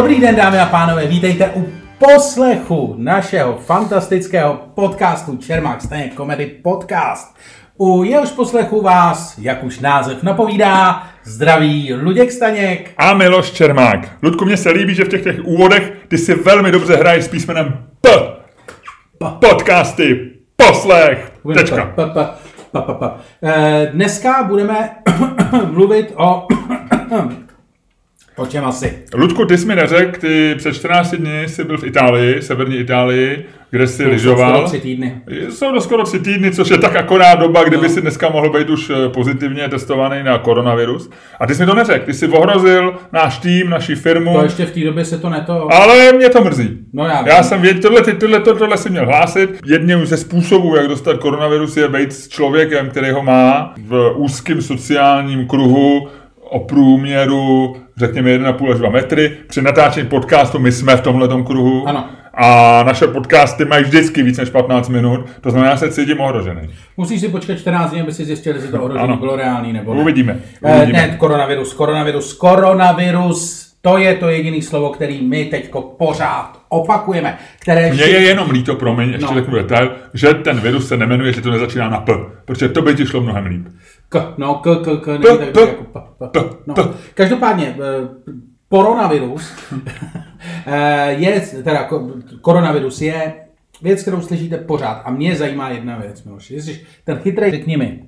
Dobrý den, dámy a pánové, vítejte u poslechu našeho fantastického podcastu Čermák Staněk Comedy Podcast. U jehož poslechu vás, jak už název napovídá, zdraví Luděk Staněk. A Miloš Čermák. Ludku, mně se líbí, že v těch, těch úvodech ty si velmi dobře hraješ s písmenem P. Podcasty, poslech, tečka. Eh, Dneska budeme mluvit o... o čem asi? Ludku, ty jsi mi neřekl, ty před 14 dny jsi byl v Itálii, severní Itálii, kde jsi lyžoval. Skoro tři týdny. Jsou to skoro tři týdny, což je tak akorát doba, kdyby si dneska mohl být už eh, pozitivně testovaný na koronavirus. A ty jsi mi to neřekl, ty jsi ohrozil náš tým, naši firmu. To ještě v té době se to neto... Ale mě to mrzí. No já já vím. jsem věděl, tohle, ty- tohle, tohle, tohle si měl hlásit. Jedním ze způsobů, jak dostat koronavirus, je být s člověkem, který ho má v úzkém sociálním kruhu o průměru, řekněme 1,5 až 2 metry. Při natáčení podcastu my jsme v tomhle kruhu. Ano. A naše podcasty mají vždycky víc než 15 minut, to znamená, že se cítím ohrožený. Musíš si počkat 14 dní, aby si zjistil, jestli to ohrožení Ano. bylo reálný nebo ne. Uvidíme. Eh, Uvidíme. ne, koronavirus, koronavirus, koronavirus, to je to jediný slovo, který my teďko pořád opakujeme. Které Mně je jenom líto, promiň, ještě No. řeknu detail, že ten virus se nemenuje, že to nezačíná na P, protože to by ti šlo mnohem líp. K, no, k, k, k, není tak p, jako p, p, p, no. Každopádně, eh, koronavirus eh, je, teda ko- koronavirus je věc, kterou slyšíte pořád. A mě zajímá jedna věc, Miloš. Jsi ten chytrý, řekni mi,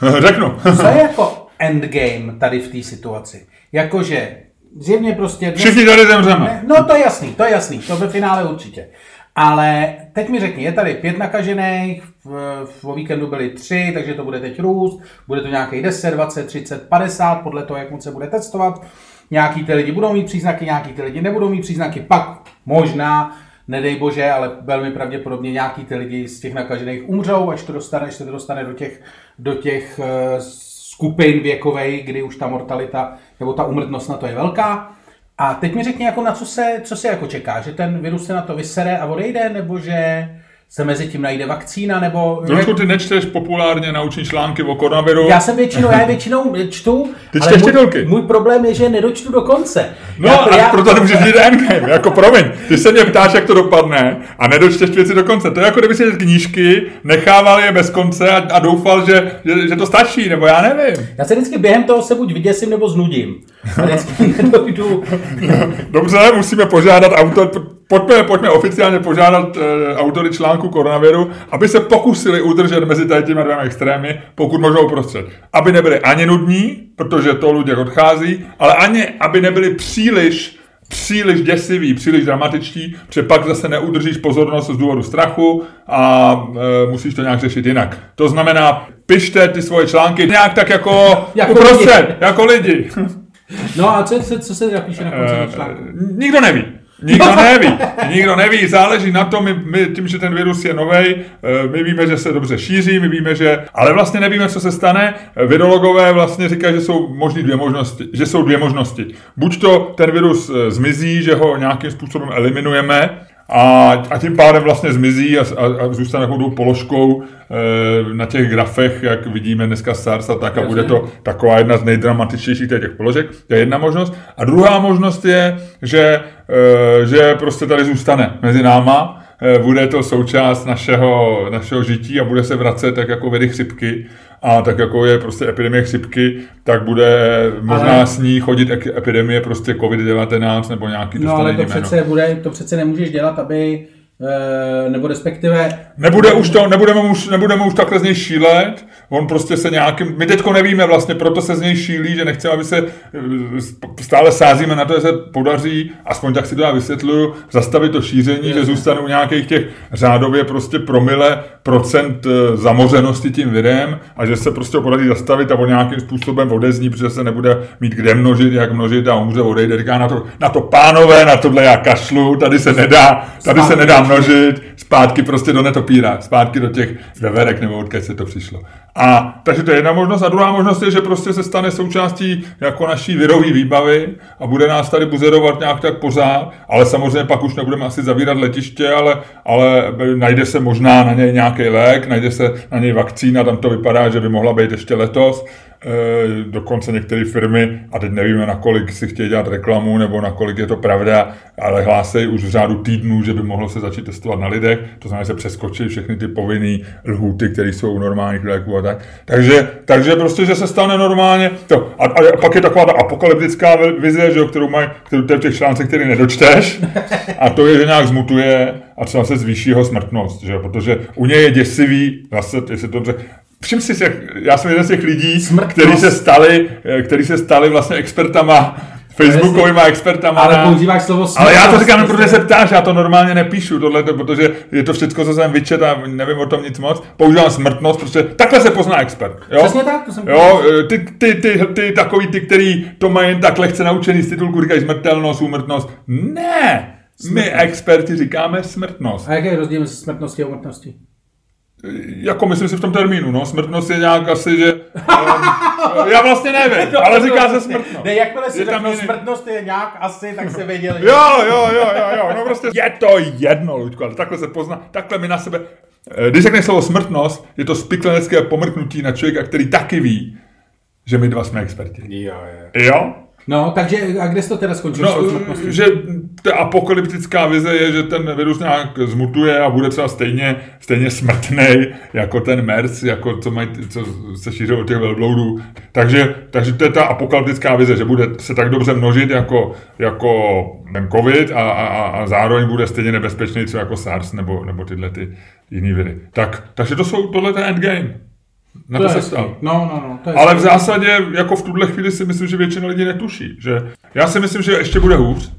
Řeknu. co je jako endgame tady v té situaci? Jakože zjevně prostě... dnes- Všichni tady zemřeme. No to je jasný, to je jasný, to ve finále určitě. Ale teď mi řekni, je tady pět nakažených, v, v, víkendu byly tři, takže to bude teď růst, bude to nějaký 10, 20, 30, 50, podle toho, jak moc se bude testovat. Nějaký ty lidi budou mít příznaky, nějaký ty lidi nebudou mít příznaky, pak možná, nedej bože, ale velmi pravděpodobně nějaký ty lidi z těch nakažených umřou, až to dostane, až se to dostane do těch, do těch eh, skupin věkových, kdy už ta mortalita nebo ta umrtnost na to je velká. A teď mi řekni, jako na co se, co se jako čeká, že ten virus se na to vysere a odejde, nebo že se mezi tím najde vakcína, nebo... Trošku ty nečteš populárně nauční články o koronaviru. Já jsem většinou, já většinou čtu, Ty ale můj, titulky. můj problém je, že nedočtu do konce. No já, a já, proto nemůžeš říct endgame, jako promiň, ty se mě ptáš, jak to dopadne a nedočteš věci do konce. To je jako kdyby si knížky, nechával je bez konce a, a doufal, že, že, že, to stačí, nebo já nevím. já se vždycky během toho se buď vyděsím, nebo znudím. Nedojdu. Dobře, musíme požádat autor, pojďme, pojďme oficiálně požádat e, autory článku koronaviru, aby se pokusili udržet mezi tady těmi dvěma extrémy, pokud možno uprostřed. Aby nebyli ani nudní, protože to lidé odchází, ale ani, aby nebyli příliš příliš děsivý, příliš dramatičtí, protože pak zase neudržíš pozornost z důvodu strachu a e, musíš to nějak řešit jinak. To znamená, pište ty svoje články nějak tak jako, Jako uprostřed, lidi. jako lidi. No a co, co, co se napíše na konci toho Eh, článku? Nikdo neví. Nikdo neví, nikdo neví, záleží na tom, my, my tím, že ten virus je novej, eh, my víme, že se dobře šíří, my víme, že, ale vlastně nevíme, co se stane. Virologové vlastně říkají, že jsou možný dvě možnosti, že jsou dvě možnosti. Buď to ten virus eh, zmizí, že ho nějakým způsobem eliminujeme, a, a tím pádem vlastně zmizí a, a, a zůstane takovou položkou e, na těch grafech, jak vidíme dneska SARS a tak, a bude to taková jedna z nejdramatičtějších těch položek. To je jedna možnost. A druhá možnost je, že, e, že prostě tady zůstane mezi náma, e, bude to součást našeho, našeho žití a bude se vracet tak jako vedy chřipky. A tak jako je prostě epidemie chřipky, tak bude možná Ale- s ní chodit epidemie prostě COVID-19 nebo nějaký No ale to jméno. přece, bude, to přece nemůžeš dělat, aby, nebo respektive... Nebude už to, nebudeme už, nebudeme už takhle z něj šílet, on prostě se nějakým, my teďko nevíme vlastně, proto se z něj šílí, že nechceme, aby se eh, stále sázíme na to, že se podaří, aspoň tak si to já vysvětluju, zastavit to šíření, že zůstanou nějakých těch řádově prostě promile procent eh, zamořenosti tím virem a že se prostě podaří zastavit a on nějakým způsobem odezní, protože se nebude mít kde množit, jak množit a umře, odejde, říká na to, na to pánové, na tohle já kašlu, tady se nedá, tady se nedá množit, zpátky prostě do netopíra, zpátky do těch veverek nebo odkud se to přišlo. A takže to je jedna možnost. A druhá možnost je, že prostě se stane součástí jako naší virové výbavy a bude nás tady buzerovat nějak tak pořád, ale samozřejmě pak už nebudeme asi zavírat letiště, ale, ale najde se možná na něj nějaký lék, najde se na něj vakcína, tam to vypadá, že by mohla být ještě letos. E, dokonce některé firmy, a teď nevíme, na kolik si chtějí dělat reklamu, nebo na kolik je to pravda, ale hlásejí už v řádu týdnů, že by mohlo se začít testovat na lidech, to znamená, že se přeskočí všechny ty povinné lhuty, které jsou u normálních léků a tak. Takže, takže prostě, že se stane normálně. To. A, a, pak je taková ta apokalyptická vize, že, kterou mají, kterou v těch článcích, který nedočteš, a to je, že nějak zmutuje a třeba se zvýší jeho smrtnost, že? protože u něj je děsivý, zase, jestli to Všim si, jak, já jsem jeden z těch lidí, kteří se stali, eh, který se stali vlastně expertama Facebookovýma expertama. Ale používáš slovo smrtnost. Ale já to říkám, protože se ptáš, já to normálně nepíšu, tohle, protože je to všechno, co jsem vyčet a nevím o tom nic moc. Používám smrtnost, protože takhle se pozná expert. Jo? Přesně tak, to jsem Jo, eh, ty, ty, ty, ty, takový, ty, který to mají jen tak lehce naučený z titulku, říkají smrtelnost, úmrtnost. Ne! Smrtnost. My experti říkáme smrtnost. A jaký je rozdíl mezi smrtností a úmrtností? Jako myslím si v tom termínu, no. Smrtnost je nějak asi, že... Um, já vlastně nevím, no, ale říká se smrtnost. Ne, jakmile si řeknu, smrtnost je nějak asi, tak se věděli. jo, jo, jo, jo, jo, no prostě je to jedno, Luďko, ale takhle se pozná, takhle my na sebe... Eh, když řekneš slovo smrtnost, je to spiklenecké pomrknutí na člověka, který taky ví, že my dva jsme experti. Jo, jo. Jo? No, takže a kde jsi to teda skončil? No, že ta apokalyptická vize je, že ten virus nějak zmutuje a bude třeba stejně, stejně smrtný jako ten MERS, jako co, mají, co se šíří od těch velbloudů. Takže, takže to je ta apokalyptická vize, že bude se tak dobře množit jako, jako ten COVID a, a, a zároveň bude stejně nebezpečný třeba jako SARS nebo, nebo tyhle ty jiný viry. Tak, takže to jsou, tohle ten endgame. Na to, to se stal. No, no, no, to je Ale v zásadě, jako v tuhle chvíli si myslím, že většina lidí netuší. Že já si myslím, že ještě bude hůř,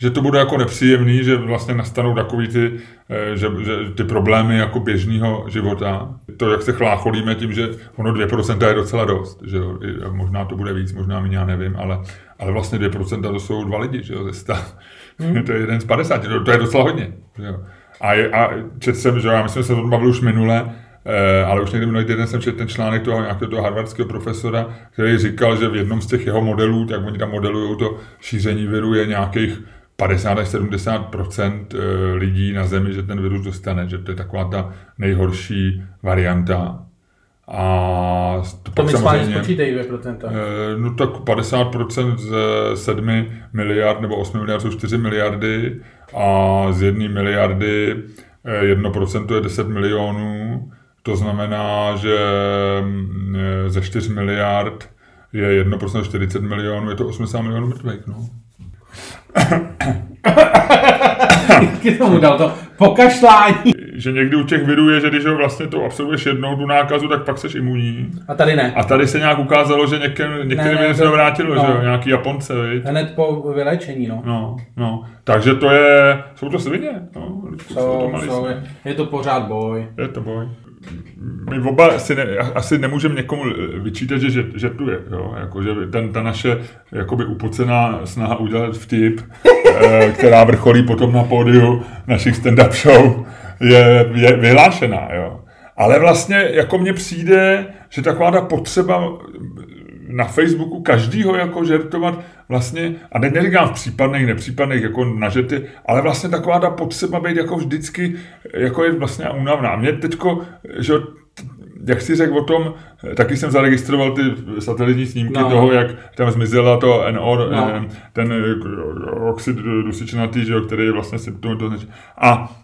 že to bude jako nepříjemný, že vlastně nastanou takový ty, eh, že, že ty problémy jako běžného života. To, jak se chlácholíme tím, že ono 2% je docela dost, že jo? možná to bude víc, možná méně, já nevím, ale, ale vlastně 2% to jsou dva lidi, že jo, ze 100. Hmm. to je jeden z 50, to, to je docela hodně. Že jo? A, a četl jsem, že já myslím, že se to bavil už minule, ale už někdy minulý týden jsem četl ten článek toho nějakého toho harvardského profesora, který říkal, že v jednom z těch jeho modelů, tak oni tam modelují to šíření viru, je nějakých 50 až 70 eh, lidí na Zemi, že ten virus dostane, že to je taková ta nejhorší varianta. A to, to samozřejmě, spočítej 2%. Eh, no tak 50% z 7 miliard nebo 8 miliard jsou 4 miliardy a z 1 miliardy 1% je 10 milionů to znamená, že mm, ze 4 miliard je 1% 40 milionů, je to 80 milionů mrtvých. No. Ty tomu dal to pokašlání. Že někdy u těch virů je, že když ho vlastně to absolvuješ jednou tu nákazu, tak pak seš imunní. A tady ne. A tady se nějak ukázalo, že některým, některým ne, ne, se to vrátilo, no. že jo, nějaký Japonce, viď? Hned po vyléčení, no. No, no. Takže to je, jsou to svině, no. Jsou, jsou, to jsou je, je to pořád boj. Je to boj my oba asi, ne, asi nemůžeme někomu vyčítat, že žertuje, jo? Jako, že ten, ta naše jakoby upocená snaha udělat vtip, eh, která vrcholí potom na pódiu našich stand-up show, je, je vyhlášená, jo. Ale vlastně jako mně přijde, že taková ta potřeba na Facebooku každýho jako žertovat vlastně, a ne, neříkám v případných, nepřípadných jako na žerty, ale vlastně taková ta potřeba být jako vždycky, jako je vlastně únavná. Mě teďko, že jak jsi řekl o tom, taky jsem zaregistroval ty satelitní snímky no. toho, jak tam zmizela to NO, no. Eh, ten eh, oxid dusičnatý, že jo, který je vlastně symptom. A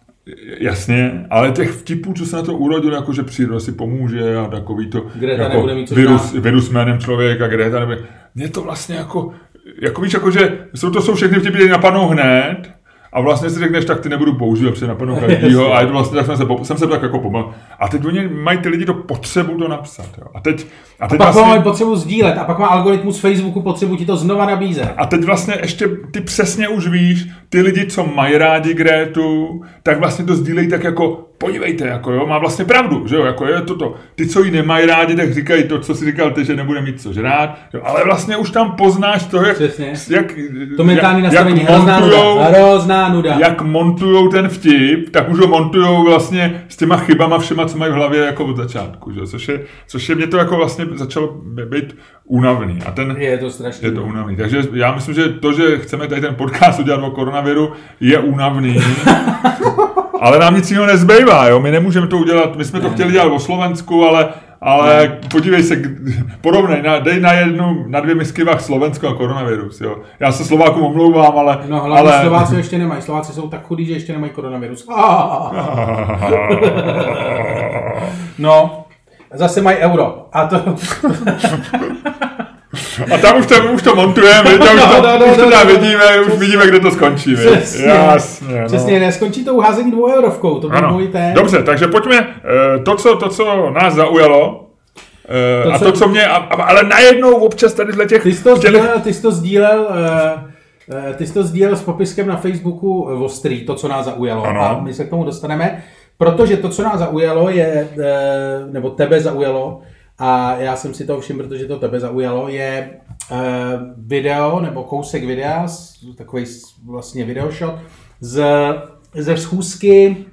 Jasně, ale těch vtipů, co se na to urodil, jako že příroda si pomůže a takový to Greta jako mít virus, virus jménem člověka, Greta nebude. Mně to vlastně jako, jako víš, jako že jsou to jsou všechny vtipy, které napadnou hned, a vlastně si řekneš, tak ty nebudu používat, protože napadnou každýho. A je to vlastně, tak jsem se, jsem se tak jako pomal. A teď oni mají ty lidi to potřebu to napsat. Jo. A teď, a teď a pak vlastně, má potřebu sdílet. A pak má algoritmus Facebooku potřebu ti to znova nabízet. A teď vlastně ještě ty přesně už víš, ty lidi, co mají rádi Grétu, tak vlastně to sdílejí tak jako podívejte, jako jo, má vlastně pravdu, že jo, jako je toto. Ty, co ji nemají rádi, tak říkají to, co si říkal ty, že nebude mít co žrát, jo, ale vlastně už tam poznáš to, jak, Přesně. jak to mentální jak, nastavení, jak hrozná montujou, nuda, hrozná nuda. Jak montujou ten vtip, tak už ho montujou vlastně s těma chybama všema, co mají v hlavě jako od začátku, že? Což, je, což je mě to jako vlastně začalo být únavný. A ten, je to strašně. Je to únavný. Takže já myslím, že to, že chceme tady ten podcast udělat o koronaviru, je únavný. ale nám nic jiného nezbývá, jo? My nemůžeme to udělat, my jsme to chtěli dělat o Slovensku, ale, ale podívej se, porovnej, na, dej na jednu, na dvě misky vah Slovensko a koronavirus, jo. Já se Slovákům omlouvám, ale... No hlavně ale... Slováci ještě nemají. Slováci jsou tak chudí, že ještě nemají koronavirus. No, zase mají euro. A to... A tam už to, už to montujeme, už to, No, no, no, už to no, tam no. vidíme, už vidíme, kde to skončí. Přesně. Jasně, no. Přesně, neskončí to uházení dvou eurovkou, to byl Ano. můj ten. Dobře, takže pojďme, eh, to, co, to, co nás zaujalo, eh, To, a co- to, co mě, a, ale najednou občas tady těch... Ty jsi to těch- sdílel, ty jsi to sdílel, eh, ty jsi to sdílel s popiskem na Facebooku Ostrý, to, co nás zaujalo. Ano. A my se k tomu dostaneme, protože to, co nás zaujalo, je, nebo tebe zaujalo, a já jsem si to všiml, protože to tebe zaujalo, je eh, video, nebo kousek videa, takový vlastně videoshot, z, ze schůzky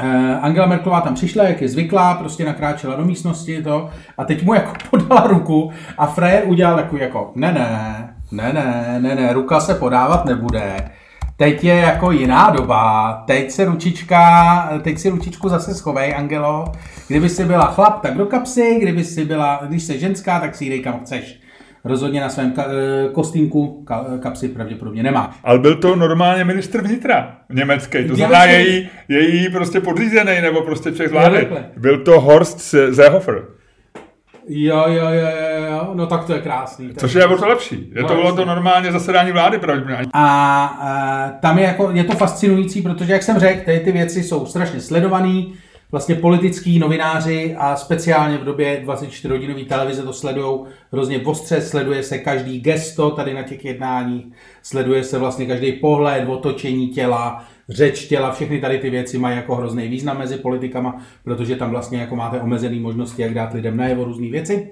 Eh, Angela Merkelová tam přišla, jak je zvyklá, prostě nakráčela do místnosti to a teď mu jako podala ruku a Frajer udělal takový jako ne, ne, ne, ne, ne, ne, ruka se podávat nebude. Teď je jako jiná doba, teď se ručička, teď si ručičku zase schovej, Angelo. Kdyby si byla chlap, tak do kapsy, kdyby si byla, když jsi ženská, tak si ji dej kam chceš. Rozhodně na svém ka- eh, kostýmku ka- kapsy pravděpodobně nemá. Ale byl to normálně ministr vnitra německý, to znamená její, její prostě podřízený, nebo prostě člověk vlády. Byl to Horst Seehofer, Jo, jo, jo, jo, no tak to je krásný. To což je o to lepší. Je No, to bylo jasně. to normálně zasedání vlády pravděpodobně. A, a tam je, jako, je to fascinující, protože, jak jsem řekl, tady ty věci jsou strašně sledovaný, vlastně politický novináři a speciálně v době 24-hodinové televize to sledují hrozně ostře, sleduje se každý gesto tady na těch jednáních, sleduje se vlastně každý pohled, otočení těla, řeč těla, všechny tady ty věci mají jako hrozný význam mezi politikama, protože tam vlastně jako máte omezené možnosti, jak dát lidem najevo různé věci.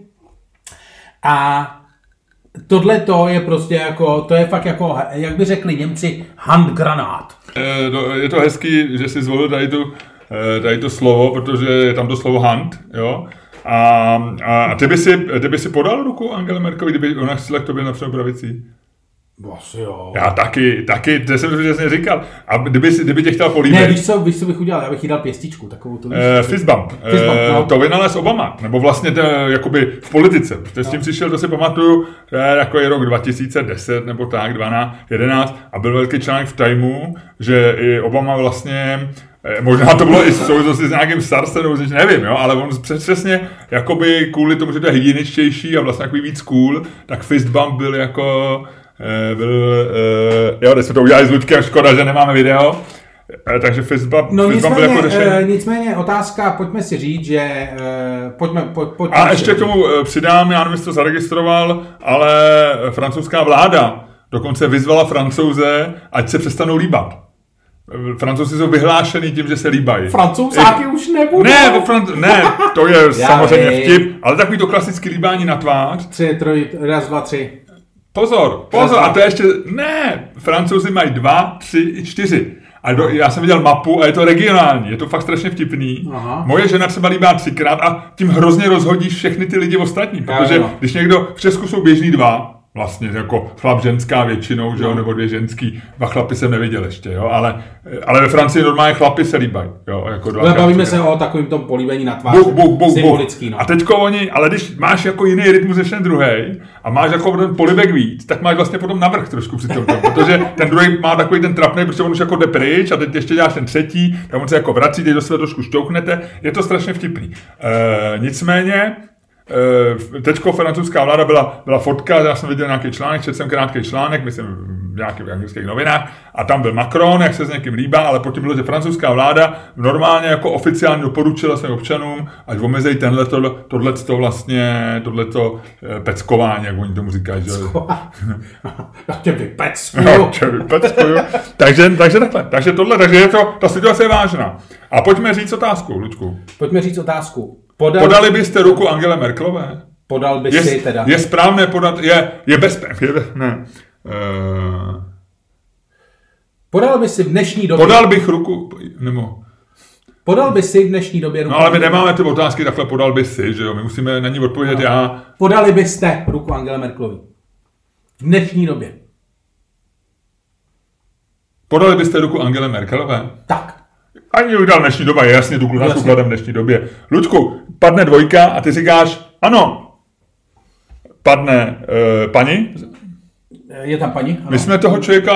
A tohle to je prostě jako, to je fakt jako, jak by řekli Němci, handgranát. Eh, no, Je to hezký, že jsi zvolil tady, tu, eh, tady to slovo, protože je tam to slovo hand, jo. A, a ty, by si, ty by si podal ruku Angele Merkelovi, kdyby ona šla k tobě například pravicí? Asi jo. Já taky, taky, to jsem to přesně říkal. A kdyby, si- kdyby tě chtěl políbit, Ne, víš co, víš, co bych udělal? Já bych jí dal pěstičku, takovou tu. víš, Uh, fist bump. Fist bump, Eh, no. To vynalez Obama, nebo vlastně to, jakoby v politice. Protože s tím přišel, to si pamatuju, to je jako je rok 2010 nebo tak, 12, 11 a byl velký článek v Timeu, že i Obama vlastně eh, Možná to bylo i v souvislosti s nějakým SARSem, nebo nevím, jo, ale on přes- přesně, jakoby kvůli tomu, že to je hygieničtější a vlastně takový víc cool, tak fist bump byl jako, eh, byl, eh, jo, teď jsme to udělali s Luďkem, škoda, že nemáme video, Eh, takže fist bump, No fist bump byl nicméně, jako řešení. nicméně otázka, pojďme si říct, že pojďme, po, pojďme A si ještě k tomu eh, přidám, já nevím, jestli to zaregistroval, ale francouzská vláda dokonce vyzvala francouze, ať se přestanou líbat. Eh, Francouzi jsou vyhlášený tím, že se líbají. Francouzáky už nebudou. Ne, Fran- ne, to je samozřejmě vtip, ale takový to klasický líbání na tvář. Tři, troj, raz, dva, tři. Pozor, pozor, a to je ještě, ne, francouzi mají dva, tři i čtyři. A do, já jsem viděl mapu a je to regionální, je to fakt strašně vtipný. Aha. Moje žena třeba líbá třikrát a tím hrozně rozhodíš všechny ty lidi ostatní, protože když někdo, v Česku jsou běžný dva, vlastně jako chlap ženská většinou, že jo, nebo dvě ženský, dva chlapy jsem neviděl ještě, jo, ale, ale ve Francii normálně chlapy se líbají, jo, jako dva. Ale bavíme se o takovém tom políbení na tvář. Buk, buk, buk. Symbolický, no. A teďko oni, ale když máš jako jiný rytmus než ten druhý a máš jako ten polibek víc, tak máš vlastně potom navrh trošku při tom, protože ten druhý má takový ten trapný, protože on už jako jde pryč a teď ještě děláš ten třetí, tak on se jako vrací, teď do sebe trošku šťouchnete, je to strašně vtipný. E, nicméně, Teďko francouzská vláda byla, byla fotka, já jsem viděl nějaký článek, četl jsem krátký článek, myslím v nějakých anglických novinách, a tam byl Macron, jak se s někým líbá, ale potom bylo, že francouzská vláda normálně jako oficiálně doporučila svým občanům, ať omezejí tenhle, tohleto vlastně, tohleto eh, peckování, jak oni tomu říkají. Že? Já tě vypeckuju. Tě vypeckuju. takže, takže takhle, takže tohle, takže je to, ta situace je vážná. A pojďme říct otázku, Luďku. Pojďme říct otázku. Podal, Podali byste ruku Angele Merkelové? podal by Je, si teda. je správné podat, je, je bezpečné, je, be- ne. Uh, Podal by si v dnešní době. podal bych ruku, nebo, podal by si v dnešní době ruku. no ale my nemáme ty otázky, takhle podal by si, že jo, my musíme na ní odpovědět já. Podali byste ruku Angele Merkelovi. V dnešní době. Podali byste ruku Angele Merkelové? Tak. Ani udělal dnešní doba, je jasně, tu kluzačku kladem v dnešní době. Luďku, padne dvojka a ty říkáš, ano, padne uh, paní, Je tam paní? Ano. my jsme toho člověka,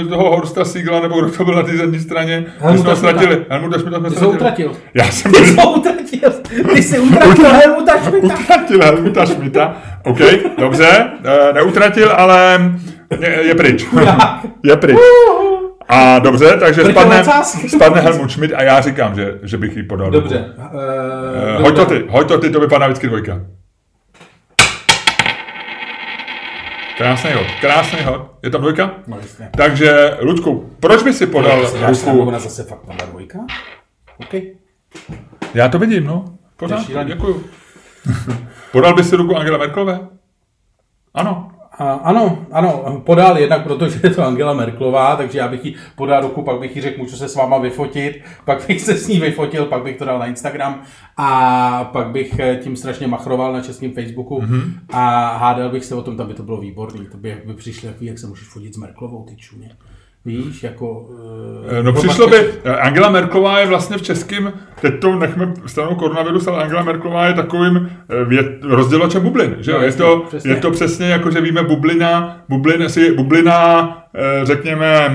eh, toho Horsta Siegla, nebo kdo to byl na té zadní straně, my Helmuta jsme ho ztratili. Helmuta Schmidta jsme ztratili. utratil. Já jsem Ty jsi ho utratil. Ty jsi utratil Helmuta Schmidta. utratil Helmuta Schmidta. OK, dobře, eh, neutratil, ale je, je pryč. je pryč. A dobře, takže spadne, spadne Helmut Schmidt a já říkám, že, že bych jí podal. Dobře. Eh, Uh, Hoď to ty, hoď to ty, to vypadá vždycky dvojka. Krásný hod, krásný hod. Je tam dvojka? No jasně. Takže, Ludku, proč by si podal Já si ruku? ona zase fakt padla dvojka? OK. Já to vidím, no. Pořád, děkuju. podal by si ruku Angela Merkelové? Ano. A, ano, ano, podal jednak, protože je to Angela Merklová, takže já bych jí podal ruku, pak bych jí řekl, můžu se s váma vyfotit, pak bych se s ní vyfotil, pak bych to dal na Instagram a pak bych eh, tím strašně machroval na českém Facebooku Mhm. mm-hmm. a hádal bych se o tom, tam by to bylo výborný, to by, jak by přišli takový, jak se můžeš fotit s Merklovou, ty čuně. Víš, jako... Eh, No přišlo by, Angela Merklová je vlastně v českém, teď to nechme stranou koronavirus, ale Angela Merklová je takovým eh, vět, rozděločem bublin, že jo? No, je, to, přesně. je to přesně jako, že víme bublina, bublina, si, bublina eh, řekněme,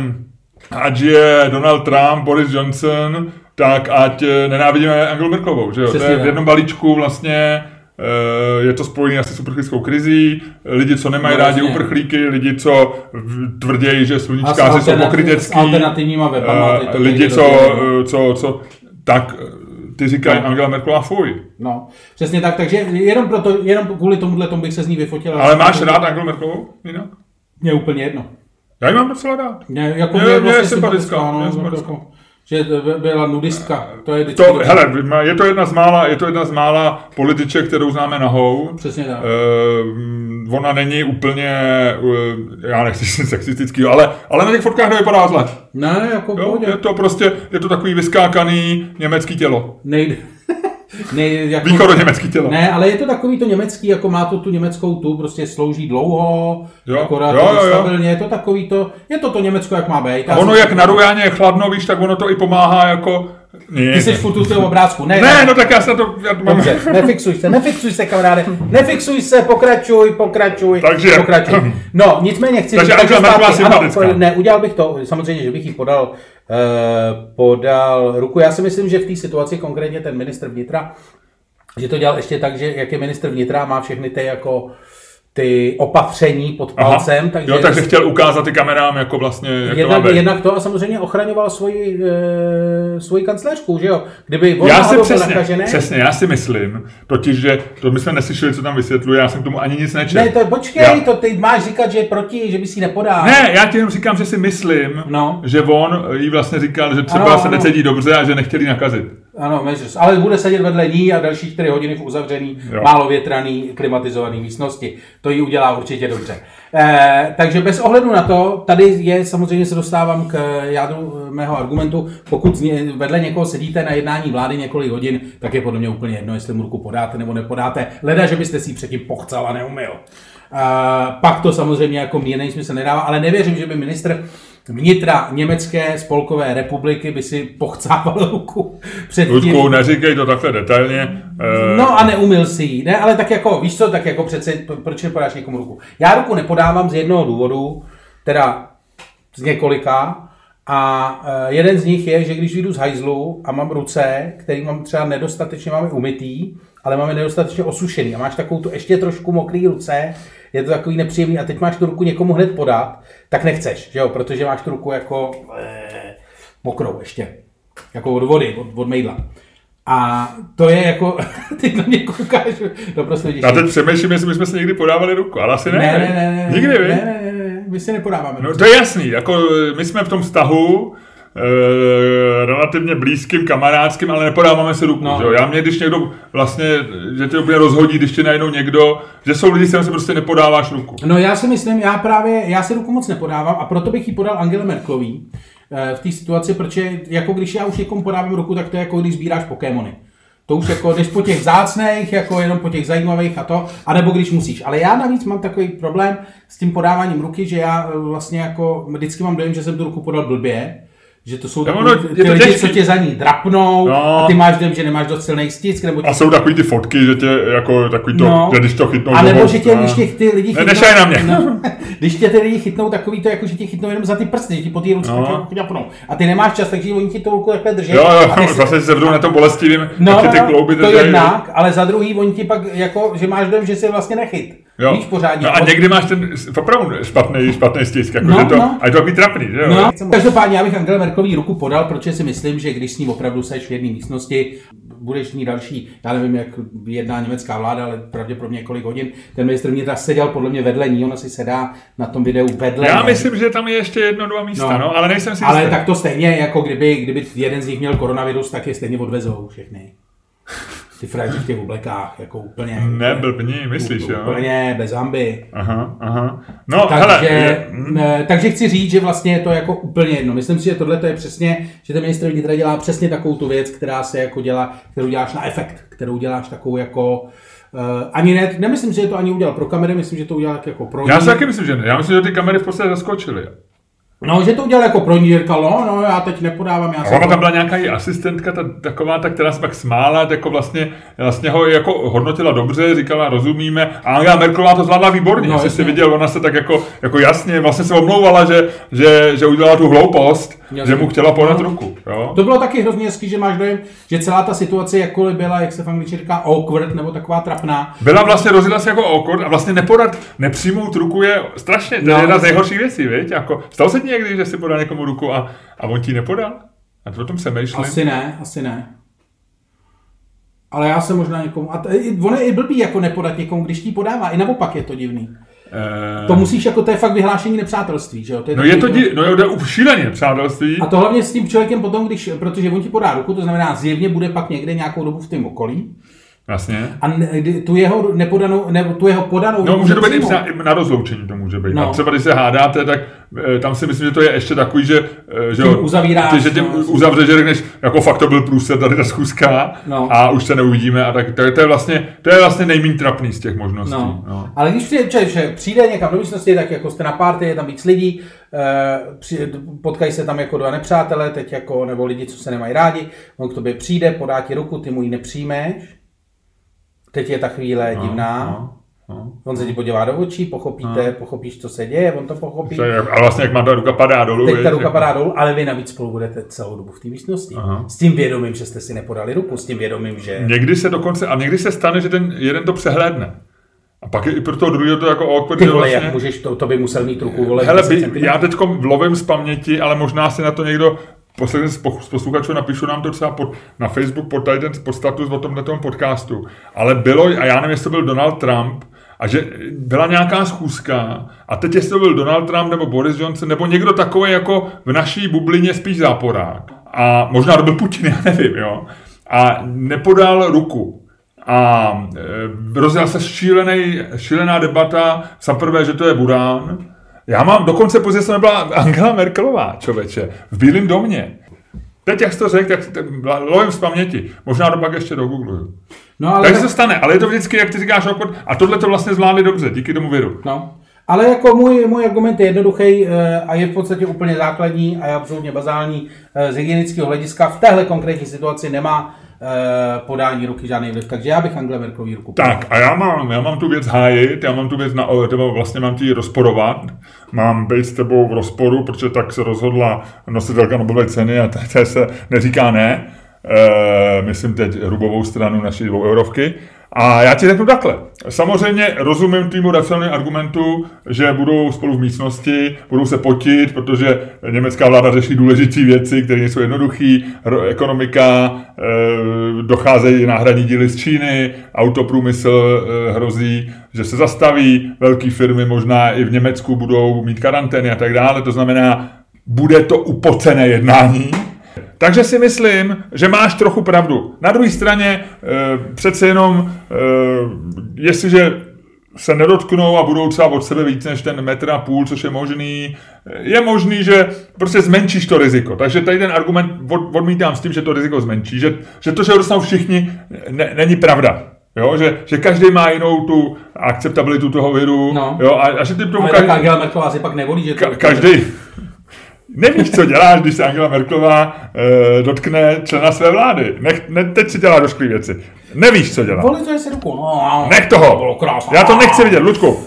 ať je Donald Trump, Boris Johnson, tak ať eh, nenávidíme Angelu Merklovou, že jo? Přesně to je v tak. jednom balíčku vlastně eh, je to spojené asi s uprchlickou krizí, lidi, co nemají No, rádi jasně. uprchlíky, lidi, co tvrdějí, že sluníčkáři jsou pokrytecký, alternativníma webama. Eh, to lidi, co, eh, co, co, tak eh, ty říkají No. Angela Merkelová fuj. No, přesně tak, takže jenom, proto, jenom kvůli tomuhle tomu bych se z ní vyfotil. Ale máš rád Angelu Merkelovou? Jinak? Je úplně jedno. Já ji mám docela rád. Mě, jako Mě- mě, mě je vlastně sympatická, sympatická, no, sympatická. jako, že by- byla nudistka. To je vždycky To, hele, je to jedna z mála, je to jedna z mála političek, kterou známe nahou. Přesně tak. Uh, ona není úplně, uh, já nechci říct sexistický, ale, ale na těch fotkách nevypadá zle. Ne, jako Jo, pohodě. je to prostě, je to takový vyskákaný německý tělo. Nejde. Ne, jako, Východoněmecký tělo. Ne, ale je to takový to německý, jako má to tu německou tu, prostě slouží dlouho, Jo, akorát jo, jo, stabilně, je to takový to, je to to Německo, jak má být. A ono jak na Rujáně je chladno, víš, tak ono to i pomáhá jako... Ne, Ty jsi furt u toho obrázku. Ne, ne, no tak já se to... Já to mám... Dobře, nefixuj se, nefixuj se, kamaráde, nefixuj se, pokračuj, pokračuj, Takže- pokračuj. No, nicméně chci Takže říct, Angela Merkelová zpátky, ano, sympatická. ne, udělal bych to, samozřejmě, že bych jí podal, podal ruku. Já si myslím, že v té situaci konkrétně ten ministr vnitra, že to dělal ještě tak, že jak je ministr vnitra, má všechny ty jako ty opatření pod palcem, takže, jo, takže chtěl ukázat i kamerám, jako vlastně, jak to Jednak, být. jednak to a samozřejmě ochraňoval svoji, e, svoji kancléřku, že jo? Kdyby on Já si přesně, nakažený, přesně, já si myslím, totiž, že to my jsme neslyšeli, co tam vysvětluje, já jsem tomu ani nic nečetl. Ne, to počkej, Já- to ty máš říkat, že je proti, že by si nepodal. Ne, já ti jenom říkám, že si myslím, No. že on jí vlastně říkal, že třeba Ano, se necítí dobře a že nechtěli nakazit. Ano, measures. ale bude sedět vedle ní a další 4 hodiny v uzavřený, Jo. málo větraný, klimatizovaný místnosti. To jí udělá určitě dobře. Eh, takže bez ohledu na to, tady je samozřejmě se dostávám k jádru eh, mého argumentu. Pokud vedle někoho sedíte na jednání vlády několik hodin, tak je podle mě úplně jedno, jestli mu ruku podáte nebo nepodáte. Leda, že byste si ji předtím pochcal a neumil. Pak to samozřejmě jako mírný smysl nedává, ale nevěřím, že by ministr vnitra Německé spolkové republiky by si pochcával ruku před tím. Ludku, neříkej to takhle detailně. eh, No a neumil si ji. Ne, ale tak jako, víš co, tak jako přece, proč nepodáš někomu ruku? Já ruku nepodávám z jednoho důvodu, teda z několika, a eh, jeden z nich je, že když vyjdu z hajzlu a mám ruce, který mám třeba nedostatečně máme umytý, ale máme nedostatečně osušený a máš takovou tu ještě trošku mokrý ruce, je to takový nepříjemný a teď máš tu ruku někomu hned podat, tak nechceš, že jo, protože máš tu ruku jako eh, mokrou ještě, jako od vody, od, od mejdla. A to je jako, ty na mě koukáš, no prostě vidíš. Já teď přemýšlím, jestli bychom si někdy podávali ruku, ale asi ne. ne, ne, ne, ne, Nikdy, ne, ne, ne, ne, ne, my si nepodáváme. No to je jasný, jako my jsme v tom vztahu e, relativně blízkým, kamarádským, ale nepodáváme se ruku. No. No. Já mě, když někdo vlastně, že tě úplně rozhodí, když tě najednou někdo, že jsou lidi, s kterým si prostě nepodáváš ruku. No já si myslím, já právě, já si ruku moc nepodávám a proto bych ji podal Angele Merklový eh, v té situaci, protože jako když já už někomu podávám ruku, tak to je jako když sbíráš Pokémony. To už jako jdeš po těch zácných, jako jenom po těch zajímavých a to, anebo když musíš. Ale já navíc mám takový problém s tím podáváním ruky, že já eh, vlastně jako vždycky mám dojem, že jsem tu ruku podal blbě, Že to jsou No, takový, no, ty to lidi, těžký. co tě za ní drapnou No. a ty máš dojem, že nemáš dost silný stisk, nebo tě A jsou takový ty fotky, že tě jako takový to, No. že když to chytnou A nebo že tě, no. když tě ty lidi Ne, chytnou... nešaj na mě. No, když tě ty lidi chytnou takový to, jako že tě chytnou jenom za ty prsty, že ti po té ruce No. no. A ty nemáš čas, takže oni ti to ruku takhle drží. Jo, a ty jo, si- zase se vdou na tom bolestivým, No, no, ti ty klouby to držej. jednak, ale za druhý, oni ti pak, jako, že máš dojem, že jsi vlastně nechyt. Jo. Víš, pořádně. No a někdy máš ten opravdu špatný, špatný stisk, jako No, že to, no. a je to takový trapný, že jo? No, každopádně já bych Angele Merkelový ruku podal, protože si myslím, že když s ním opravdu seš v jedné místnosti, budeš mít další, já nevím, jak jedná německá vláda, ale pravděpodobně několik hodin, ten ministr vnitra seděl podle mě vedle ní, ona si sedá na tom videu vedle Já ní. myslím, že tam je ještě jedno, dva místa, no, No. ale nejsem si Ale jistý. tak to stejně, jako kdyby, kdyby jeden z nich měl koronavirus, tak je stejně odvezou všechny. Ty frajeři v těch oblekách, jako úplně. Ne, blbni, myslíš, jo? Úplně bez hamby. Aha, aha. No, Takže, hele, je, eh, takže chci říct, že vlastně je to jako úplně jedno. Myslím si, že tohle je přesně, že ten ministr vnitra dělá přesně takovou tu věc, která se jako dělá, kterou děláš na efekt, kterou děláš takovou jako uh, ani ne, nemyslím si, že to ani udělal pro kamery, myslím, že to udělal jako pro já si taky myslím, že ne. Já myslím, že ty kamery v podstatě zaskočily. No, že to udělal jako pro říkal, no, no, já teď nepodávám, já jsem ona tam byla nějaká její asistentka, ta, taková, ta, která se pak smála, jako vlastně, vlastně ho jako hodnotila dobře, říkala, rozumíme. A Angela Merkelová to zvládla výborně, No, no, jsi jasně. viděl, ona se tak jako, jako jasně, vlastně se omlouvala, že, že, že udělala tu hloupost, Jasně. že mu chtěla podat No. ruku. Jo? To bylo taky hrozně hezký, že máš dojem, že celá ta situace, jakkoliv byla, jak se v angličtině říká, awkward, nebo taková trapná, Byla vlastně rozjela se jako okord a vlastně nepodat, nepřijmout ruku je strašně, to je No, jedna z jasně. nejhorších věcí, viď? Jako, stalo se někdy, že si podal někomu ruku a, a on ti nepodal? A to o tom přemýšlím. Asi ne, asi ne. Ale já se možná někomu... A t- ono je i blbý jako nepodat někomu, když ti podává. I naopak je to divný. Eh, To musíš jako, to je fakt vyhlášení nepřátelství, že jo? To No takový je to, di- no jde už šíleně, přátelství. A to hlavně s tím člověkem potom, když, protože on ti podá ruku, to znamená zjevně bude pak někde nějakou dobu v tom okolí Jasně. a ne, tu jeho nepodanou, nebo tu jeho podanou No může to být i na rozloučení, to může být. No. A třeba když se hádáte, tak eh, tam si myslím, že to je ještě takový, že, eh, že Tím uzavíráš, ty, že tím no. uzavřeš, že řekneš, jako fakt to byl průser tady ta schůzka No. a už se neuvidíme a tak to, je- to je vlastně, to je vlastně nejméně trapný z těch možností. No. No. Ale když přijde, člověk, že přijde někam do místnosti, tak jako jste na party, je tam víc lidí, eh, potkají se tam jako dva nepřátelé, teď jako, nebo lidi, co se nemají rádi, on k tobě přijde, podá ti ruku, ty mu ji nepřijmeš, teď je ta chvíle divná, No, no. on se ti podívá do očí, pochopíte, pochopíš, co se děje, on to pochopí, ale vlastně jak má ta ruka padá dolů. teď ta ruka jako- padá dolů, ale vy navíc spolu budete celou dobu v té místnosti. Aha. S tím vědomím, že jste si nepodali ruku, s tím vědomím, že... Někdy se dokonce, a někdy se stane, že ten jeden to přehlédne. A pak je i pro toho druhého to jako awkward, Ty vole, vlastně- jak můžeš, to, to by musel mít ruku, vole, Hele, 10 by, já teď lovím z paměti, ale možná si na to někdo posledně z po- z posluchačů napíšu nám to třeba pod, na Facebook pod, tady ten, pod status o tomhle tom podcastu. Ale bylo, a já nevím, jestli to byl Donald Trump, a že byla nějaká schůzka a teď jestli to byl Donald Trump nebo Boris Johnson nebo někdo takový jako v naší bublině spíš záporák. A možná to byl Putin, já nevím, jo. A nepodal ruku. A e, rozjela se šílený, šílená debata, za prvé, že to je Budán. Já mám, dokonce později jsem nebyla Angela Merkelová, člověče, v Bílém domě. Teď, jak jsi to řekl, tak lovím z paměti. Možná to pak ještě do Google. No, ale Takže se stane, ale je to vždycky, jak ty říkáš, awkward, a tohle to vlastně zvládli dobře, díky tomu viru. No. Ale jako můj, můj argument je jednoduchý eh, a je v podstatě úplně základní a je absolutně bazální. Eh, Z hygienického hlediska v téhle konkrétní situaci nemá podání ruky žádný vliv, takže já bych Angela Merkelový ruku. Tak a já mám, já mám tu věc hájit, já mám tu věc na, nebo vlastně mám ti rozporovat, mám být s tebou v rozporu, protože tak se rozhodla nositelka Nobelové ceny a té se neříká ne, myslím teď hrubovou stranu naší dvou eurovky. A já ti řeknu takhle. Samozřejmě rozumím týmu racionálního argumentu, že budou spolu v místnosti, budou se potit, protože německá vláda řeší důležité věci, které nejsou jednoduché, ekonomika, e, docházejí náhradní díly z Číny, autoprůmysl e, hrozí, že se zastaví, velké firmy možná i v Německu budou mít karantény a tak dále, to znamená, bude to upocené jednání, takže si myslím, že máš trochu pravdu. Na druhé straně e, přece jenom, e, jestliže se nedotknou a budou třeba od sebe víc než ten metr a půl, což je možný, je možný, že prostě zmenšíš to riziko. Takže tady ten argument od, odmítám s tím, že to riziko zmenší, že, že to, že dostanou všichni, ne, není pravda. Jo, že, že každý má jinou tu akceptabilitu toho viru, No. jo, a, a že ty tomu každý, Angela Merkelová si pak nevolí, že to... Ka- každý, Nevíš, co děláš, když se Angela Merklová e, dotkne člena své vlády. Nech, ne, teď si dělá došklý věci. Nevíš, co dělá. Polizuje si ruku. No, Nech to toho. bylo krásné. Já to nechci vidět, Ludku.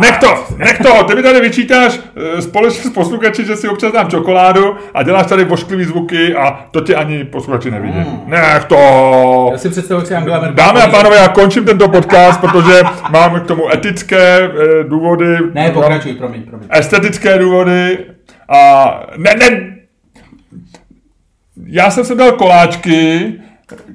Nech to, nech toho. Ty mi tady vyčítáš e, společně s posluchači, že si občas dám čokoládu a děláš tady vošklivý zvuky a to tě ani posluchači nevidí. Nech to. Já si představuji, si Angela Merkel... Dámy a pánové, já končím tento podcast, protože mám k tomu etické e, důvody. Ne, pokračuj, promiň, promiň. estetické důvody a ne, ne, já jsem sem dal koláčky,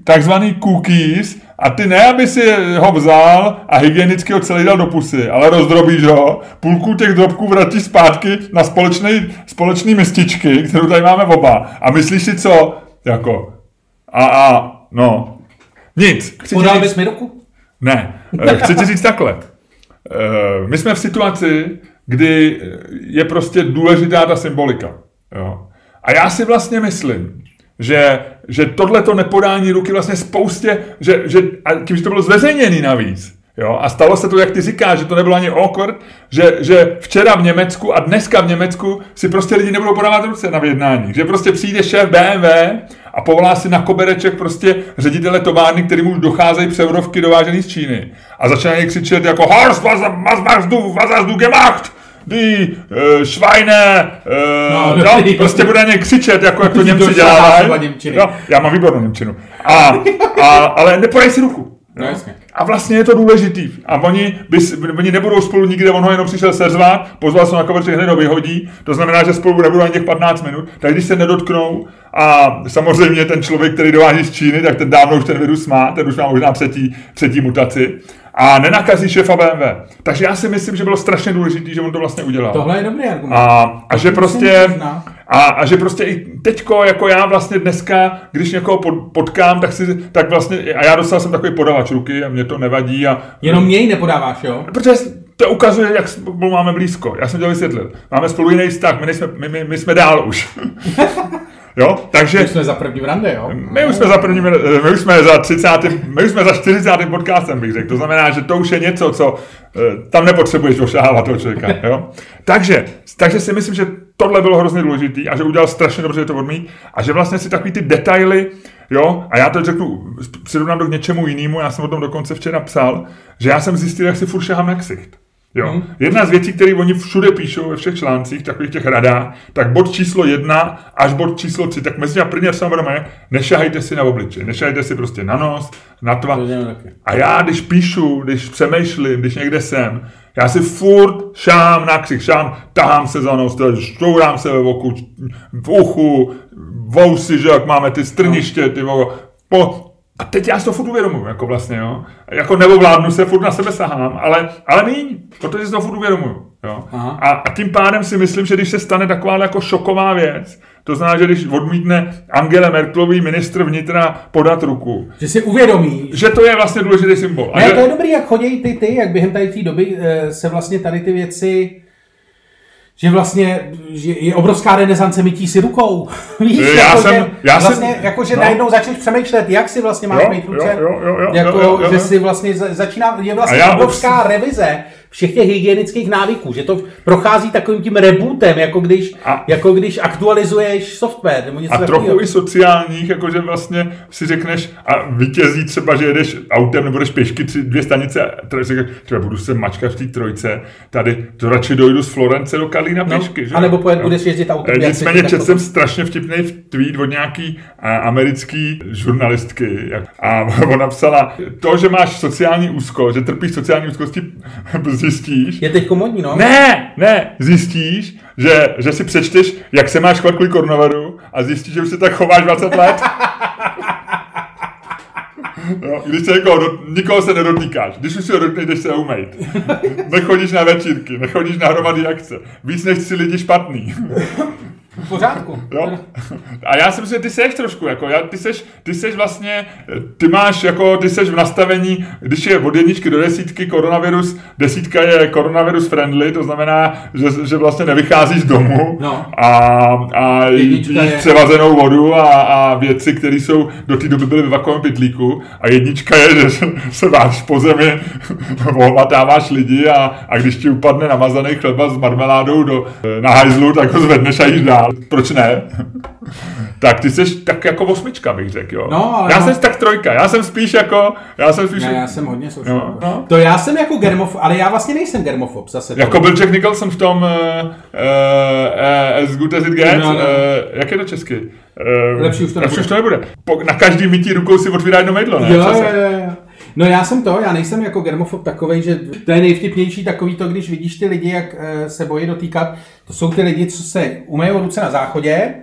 takzvaný cookies, a ty ne, aby si ho vzal a hygienicky ho celý dal do pusy, ale rozdrobíš ho, půlku těch drobků vrátíš zpátky na společný, společný mističky, kterou tady máme oba. A myslíš si co? Jako, a, a, no, nic. Chci Podal bys mi ruku? ne, eh, chci ti říct takhle. Eh, My jsme v situaci, kdy je prostě důležitá ta symbolika. Jo. A já si vlastně myslím, že, že tohleto nepodání ruky vlastně spoustě, že, že a tím, že to bylo zveřejněný navíc, Jo? A stalo se to, jak ty říkáš, že to nebylo ani awkward, že, že včera v Německu a dneska v Německu si prostě lidi nebudou podávat ruce na vyjednání. Že prostě přijde šéf BMW a povolá si na kobereček prostě ředitele továrny, kterým už docházejí přeurovky dovážený z Číny. A začínají křičet jako Horst, was, was machst du, was hast du gemacht? Die uh, Schweine, uh, No, no, dobrý. prostě bude na ně křičet, jako jak to Ty Němci dělají. No, já mám výbornou Němčinu. A, a, ale nepodej si ruku. No, jasně. A vlastně je to důležitý. A oni, bys, oni nebudou spolu nikde, on ho jenom přišel seřvat, pozval se na koverček, hned ho vyhodí, to znamená, že spolu nebudou ani těch 15 minut, tak když se nedotknou a samozřejmě ten člověk, který dováží z Číny, tak ten dávno už ten virus má, ten už má možná třetí, třetí mutaci a nenakazí šéfa BMW. Takže já si myslím, že bylo strašně důležité, že on to vlastně udělal. Tohle je dobrý argument. A, a že prostě. A, a že prostě i teďko, jako já vlastně dneska, když někoho pod, potkám, tak si, tak vlastně, a já dostal jsem takový podavač ruky a mě to nevadí a Jenom měj nepodáváš, jo? Protože to ukazuje, jak spolu máme blízko. Já jsem to vysvětlil. Máme spolu jiný vztah, my, nejsme, my, my, my jsme dál už. jo, takže My jsme za první rande, jo? my už jsme za první, my už jsme za 30, my už jsme za 40. podcastem, bych řekl. To znamená, že to už je něco, co eh, tam nepotřebuješ ošáhávat toho člověka. Jo? Takže, takže si myslím, že tohle bylo hrozně důležitý a že udělal strašně dobře, že to odmít a že vlastně si takový ty detaily, jo, a já to řeknu, přirovnám to k něčemu jinému, já jsem o tom dokonce včera psal, že já jsem zjistil, jak si furt šahám na ksicht. Jo. Hmm. Jedna z věcí, které oni všude píšou ve všech článcích, takových těch radách, tak bod číslo jedna až bod číslo tři, tak mezi těmi první a samozřejmě nešahajte si na obličej, nešahajte si prostě na nos, na taky. A já, když píšu, když přemýšlím, když někde jsem, já si furt šám na ksich, šám, tahám se za nos, teda šťourám se ve oku, v uchu, vousy, že jak máme ty strniště, ty voko, po, a teď já si to furt uvědomuji, jako vlastně, jo. Jako neovládnu se, furt na sebe sahám, ale, ale míň, protože si to furt uvědomuji, jo. Aha. A, a tím pádem si myslím, že když se stane taková jako šoková věc, to znamená, že když odmítne Angela Merkelový ministr vnitra podat ruku, Že si uvědomíš, že to je vlastně důležitý symbol. A Ne, že, to je dobrý, jak chodí ty, ty, jak během tady té doby eh, se vlastně tady ty věci, že vlastně že je obrovská renesance mytí si rukou. Víš, Já jako, jsem- že, já jsem- vlastně, jako, že no. najednou začneš přemýšlet, jak si vlastně máš Jo, mít ruce. jo, jo, jo, jo, jako, jo, jo, že jo. si vlastně za- začíná, je vlastně A obrovská revize všech těch hygienických návyků, že to prochází takovým tím rebootem, jako když, A- jako když aktualizuješ software nebo něco a takového. trochu i sociálních, jakože vlastně si řekneš a vítězí třeba, že jedeš autem nebo jdeš pěšky tři, dvě stanice, a třeba třeba budu se mačkat v té trojce, tady to radši dojdu z Florence do Kalína No, pěšky. že? anebo pojed- Jo. budeš jezdit autem, Eh, jak Nicméně četl jsem strašně vtipný tweet od nějaký a, americký žurnalistky jak- a ona psala, to, že máš sociální úzkost, že trpíš sociální úzkosti, zjistíš, Je teď komodní, no? ne, ne, zjistíš, že, že si přečteš, jak se máš chovat kvůli koronaviru a zjistíš, že už se tak chováš 20 let. Jo, když se někoho, do, nikoho se nedotýkáš, když už se ho dotkneš, jdeš se umejt. Nechodíš na večírky, nechodíš na hromady akce. Víc než si lidi špatný. V pořádku. Jo? A já si myslím, že ty seš trošku, jako, já, ty, seš, ty seš vlastně, ty máš, jako, ty seš v nastavení, když je od jedničky do desítky koronavirus, desítka je koronavirus friendly, to znamená, že, že vlastně nevycházíš z domu No. a, a jíš je- převazenou vodu a, a věci, které jsou do té doby byly ve vakovém pytlíku a jednička je, že se- se váš po zemi, ohmatáváš lidi a, a když ti upadne namazaný chleba s marmeládou do, na hajzlu, tak ho zvedneš a jíš dál. Ale proč ne? tak ty jsi tak jako osmička, bych řekl, jo. No, ale já no. jsem tak trojka, já jsem spíš jako, já jsem spíš... Ne, já jsem hodně social. No, no. To já jsem jako germofob, ale já vlastně nejsem germofob zase. to- Jako byl Jack Nicholson v tom uh, uh, As Good As It Gets, No, no. uh, jak je to česky? Uh, Lepší už to lepší nebude. už to nebude. Po, na každý mytí rukou si otvírá jedno mejdlo, ne? Jo, jo, jo, jo. No já jsem to, já nejsem jako germofob takovej, že to je nejvtipnější takový to, když vidíš ty lidi, jak eh, se bojí dotýkat. To jsou ty lidi, co se umyjou ruce na záchodě,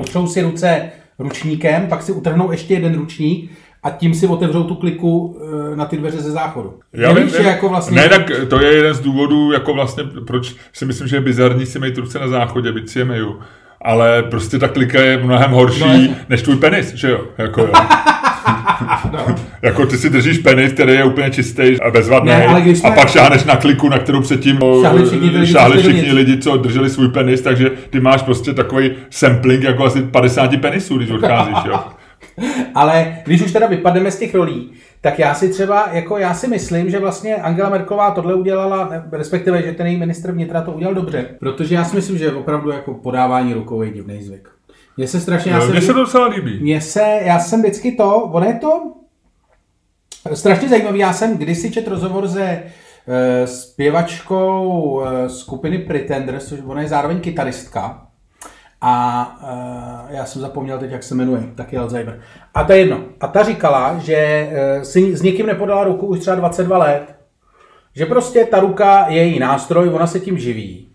utřou si ruce ručníkem, pak si utrhnou ještě jeden ručník a tím si otevřou tu kliku eh, na ty dveře ze záchodu. Já Nevíš, že jako vlastně... Ne, tak to je jeden z důvodů, jako vlastně, proč si myslím, že je bizarní si mít ruce na záchodě, byť si je myju. Ale prostě ta klika je mnohem horší No, než tvůj penis, že jo? Jako, jo. No. Jako ty si držíš penis, který je úplně čistý a bezvadný Ne, ale když a pak šáhneš na kliku, na kterou předtím o, Šáhli všichni lidi, šáhli všichni lidi, co drželi svůj penis, takže ty máš prostě takový sampling jako asi 50 penisů, když odcházíš, jo? Ale když už teda vypadneme z těch rolí, tak já si třeba, jako já si myslím, že vlastně Angela Merkelová tohle udělala, respektive, že ten její ministr vnitra to udělal dobře, protože já si myslím, že opravdu jako podávání rukou je divný zvyk. Mně se strašně, Mně se to docela líbí. mně se, já jsem vždycky to, ono je to strašně zajímavý, já jsem kdysi čet rozhovor se eh, zpěvačkou eh, skupiny Pretenders, což ona je zároveň kytaristka, a uh, já jsem zapomněl teď, jak se jmenuje, taky Alzheimer. A to je jedno. A ta říkala, že si s někým nepodala ruku už třeba 22 let. Že prostě ta ruka je její nástroj, ona se tím živí.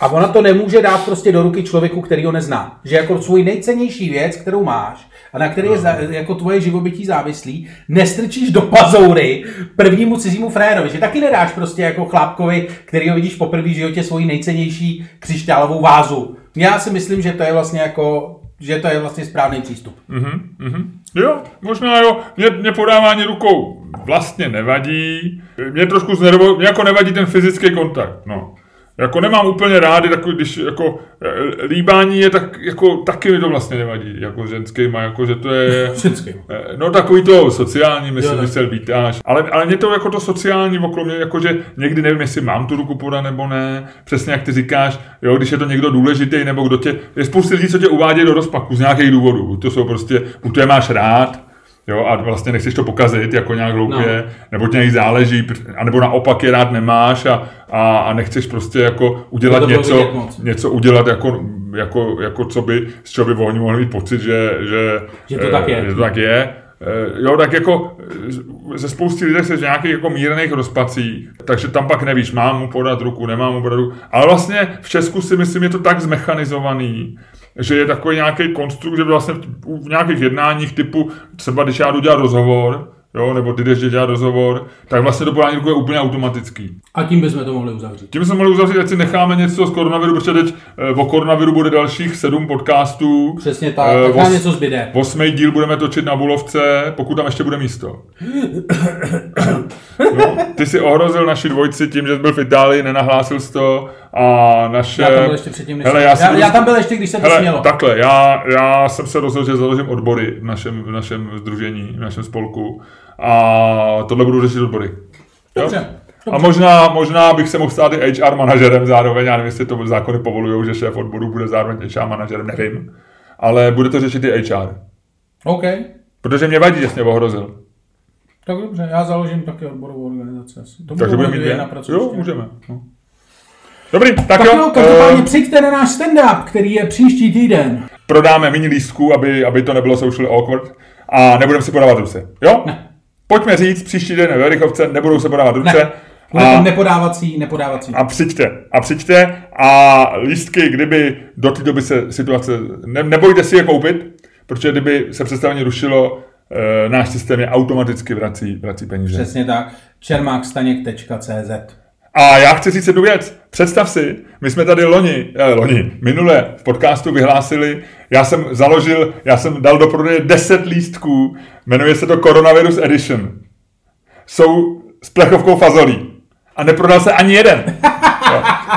A ona to nemůže dát prostě do ruky člověku, který ho nezná. Že jako svůj nejcennější věc, kterou máš a na který je za, jako tvoje živobytí závislý, nestrčíš do pazoury prvnímu cizímu frérovi. Že taky nedáš prostě jako chlápkovi, který ho vidíš poprvé v životě svoji nejcennější křišťálovou vázu. Já si myslím, že to je vlastně jako že to je vlastně správný přístup. Mhm, mhm. Jo, možná jo. Mě, mě podávání rukou vlastně nevadí. Mě trošku znervo, mě jako nevadí ten fyzický kontakt, no. Jako nemám úplně rády, takový, když jako eh, líbání je tak, jako taky mi to vlastně nevadí, jako ženskýma, jako že to je... Vždycky. Eh, No takový to sociální, myslím, tak. myslel vítáš. Ale, ale mě to jako to sociální okolo mě, jako že někdy nevím, jestli mám tu ruku podat nebo ne. Přesně jak ty říkáš, jo, když je to někdo důležitý, nebo kdo tě, je spousta lidí, co tě uvádějí do rozpaku z nějakých důvodů. Buď to jsou prostě, buď to je máš rád, Jo, a vlastně nechceš to pokazit jako nějak hloupě, no. nebo ti nějak záleží, anebo naopak je rád nemáš a, a, a nechceš prostě jako udělat něco, něco udělat jako, jako, jako co by, z čeho by oni mohli mít pocit, že, že, Že to eh, tak je. Že to tak je. Eh, Jo, tak jako eh, ze spousty lidí se v nějakých jako mírných rozpacích, takže tam pak nevíš, mám mu podat ruku, nemám mu podat ruku. Ale vlastně v Česku si myslím, je to tak zmechanizovaný, že je takový nějaký konstrukt, že vlastně v nějakých jednáních typu, třeba když já jdu dělat rozhovor, jo, nebo ty jdeš dělat rozhovor, tak vlastně to podání je úplně automatický. A tím bychom to mohli uzavřít. Tím jsme mohli uzavřít, ať si necháme něco z koronaviru, protože teď eh, o koronaviru bude dalších sedm podcastů. Přesně tak, Eh, tak os- něco zbyde. Osmý díl budeme točit na Bulovce, pokud tam ještě bude místo. No, ty si ohrozil naši dvojci tím, že jsi byl v Itálii, nenahlásil jsi to a naše... Já tam byl ještě předtím, než Hele, jsem- já, já, já, tam byl ještě, když se to Hele, smělo. takhle, já, já jsem se rozhodl, že založím odbory v našem, v našem združení, v našem spolku a tohle budu řešit odbory. Jo? Dobře. A možná, možná bych se mohl stát i HR manažerem zároveň, já nevím, jestli to zákony povolují, že šéf odboru bude zároveň HR manažerem, nevím. Ale bude to řešit i HR. OK. Protože mě vadí, že jsi mě ohrozil. Tak dobře, já založím taky odborovou organizaci. asi. To Takže budeme mít dvě na pracovišti. Jo, můžeme. No. Dobrý, tak, Tak jo. jo, každopádně eh, přijďte na náš stand-up, který je příští týden. prodáme méně lístků, aby, aby to nebylo socially awkward a nebudeme si podávat ruce. Jo? Ne. Pojďme říct, příští den ve Verichovce nebudou se podávat ruce. Ne. Bude A, nepodávací, nepodávací. a přijďte, a přijďte a lístky, kdyby do té doby se situace, ne, nebojte si je koupit, protože kdyby se představení rušilo, náš systém je automaticky vrací, vrací peníze. Přesně tak. čermákstaněk.cz A já chci říct jednu věc. Představ si, my jsme tady loni, eh, loni, minule v podcastu vyhlásili, já jsem založil, já jsem dal do prodeje 10 lístků, jmenuje se to Coronavirus Edition. Jsou s plechovkou fazolí. A neprodal se ani jeden.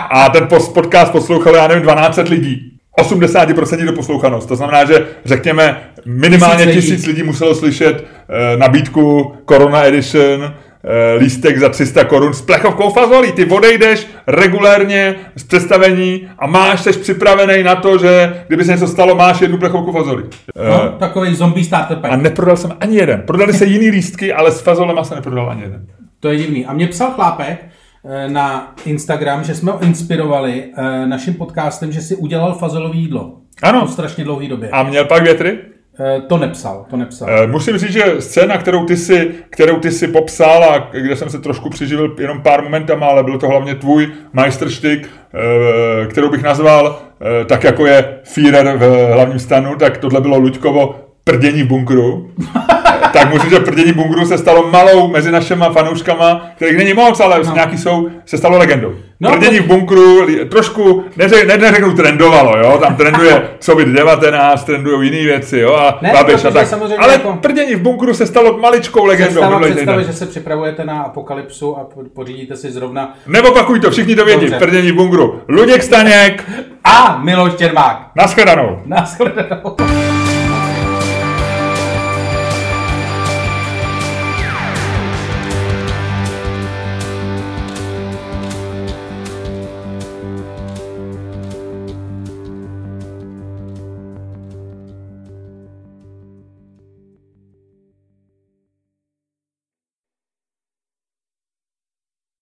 A ten podcast poslouchalo, já nevím, 12 lidí. 80% do poslouchanost. To znamená, že řekněme minimálně Tisíc lidí. tisíc lidí muselo slyšet eh, nabídku Corona Edition e, lístek za 300 korun s plechovkou fazolí. Ty odejdeš regulérně z představení a máš, seš připravený na to, že kdyby se něco stalo, máš jednu plechovku fazolí. No, takový zombie starter pack. A neprodal jsem ani jeden. Prodali se jiný lístky, ale s fazolema se neprodal ani jeden. To je divný. A mě psal chlápek eh, na Instagram, že jsme ho inspirovali eh, naším podcastem, že si udělal fazolový jídlo. Ano. Po strašně dlouhé době. A měl pak větry? Eh, To nepsal, to nepsal. Eh, Musím říct, že scéna, kterou ty, si, kterou ty si popsal a kde jsem se trošku přiživil jenom pár momentama, ale byl to hlavně tvůj majstrštyk, eh, kterou bych nazval tak, jako je Führer v hlavním stanu, tak tohle bylo Luďkovo prdění v bunkru. tak musím že prdění bunkru se stalo malou mezi našima fanouškama, kterých není moc, ale no. nějaký jsou, se stalo legendou. No, prdění v bunkru trošku, neře, ne, neřeknu trendovalo, jo, tam trenduje COVID-19, trendují jiné věci, jo, a Ne, Babiš a protože tak. samozřejmě Ale jako- prdění v bunkru se stalo maličkou legendou. Představa, týden. že se připravujete na apokalypsu a po- pořídíte si zrovna Neopakuj to, všichni to vědí, prdění v bunkru. Luděk Staněk, a Miloš Čermák. nashledanou. Naschledanou.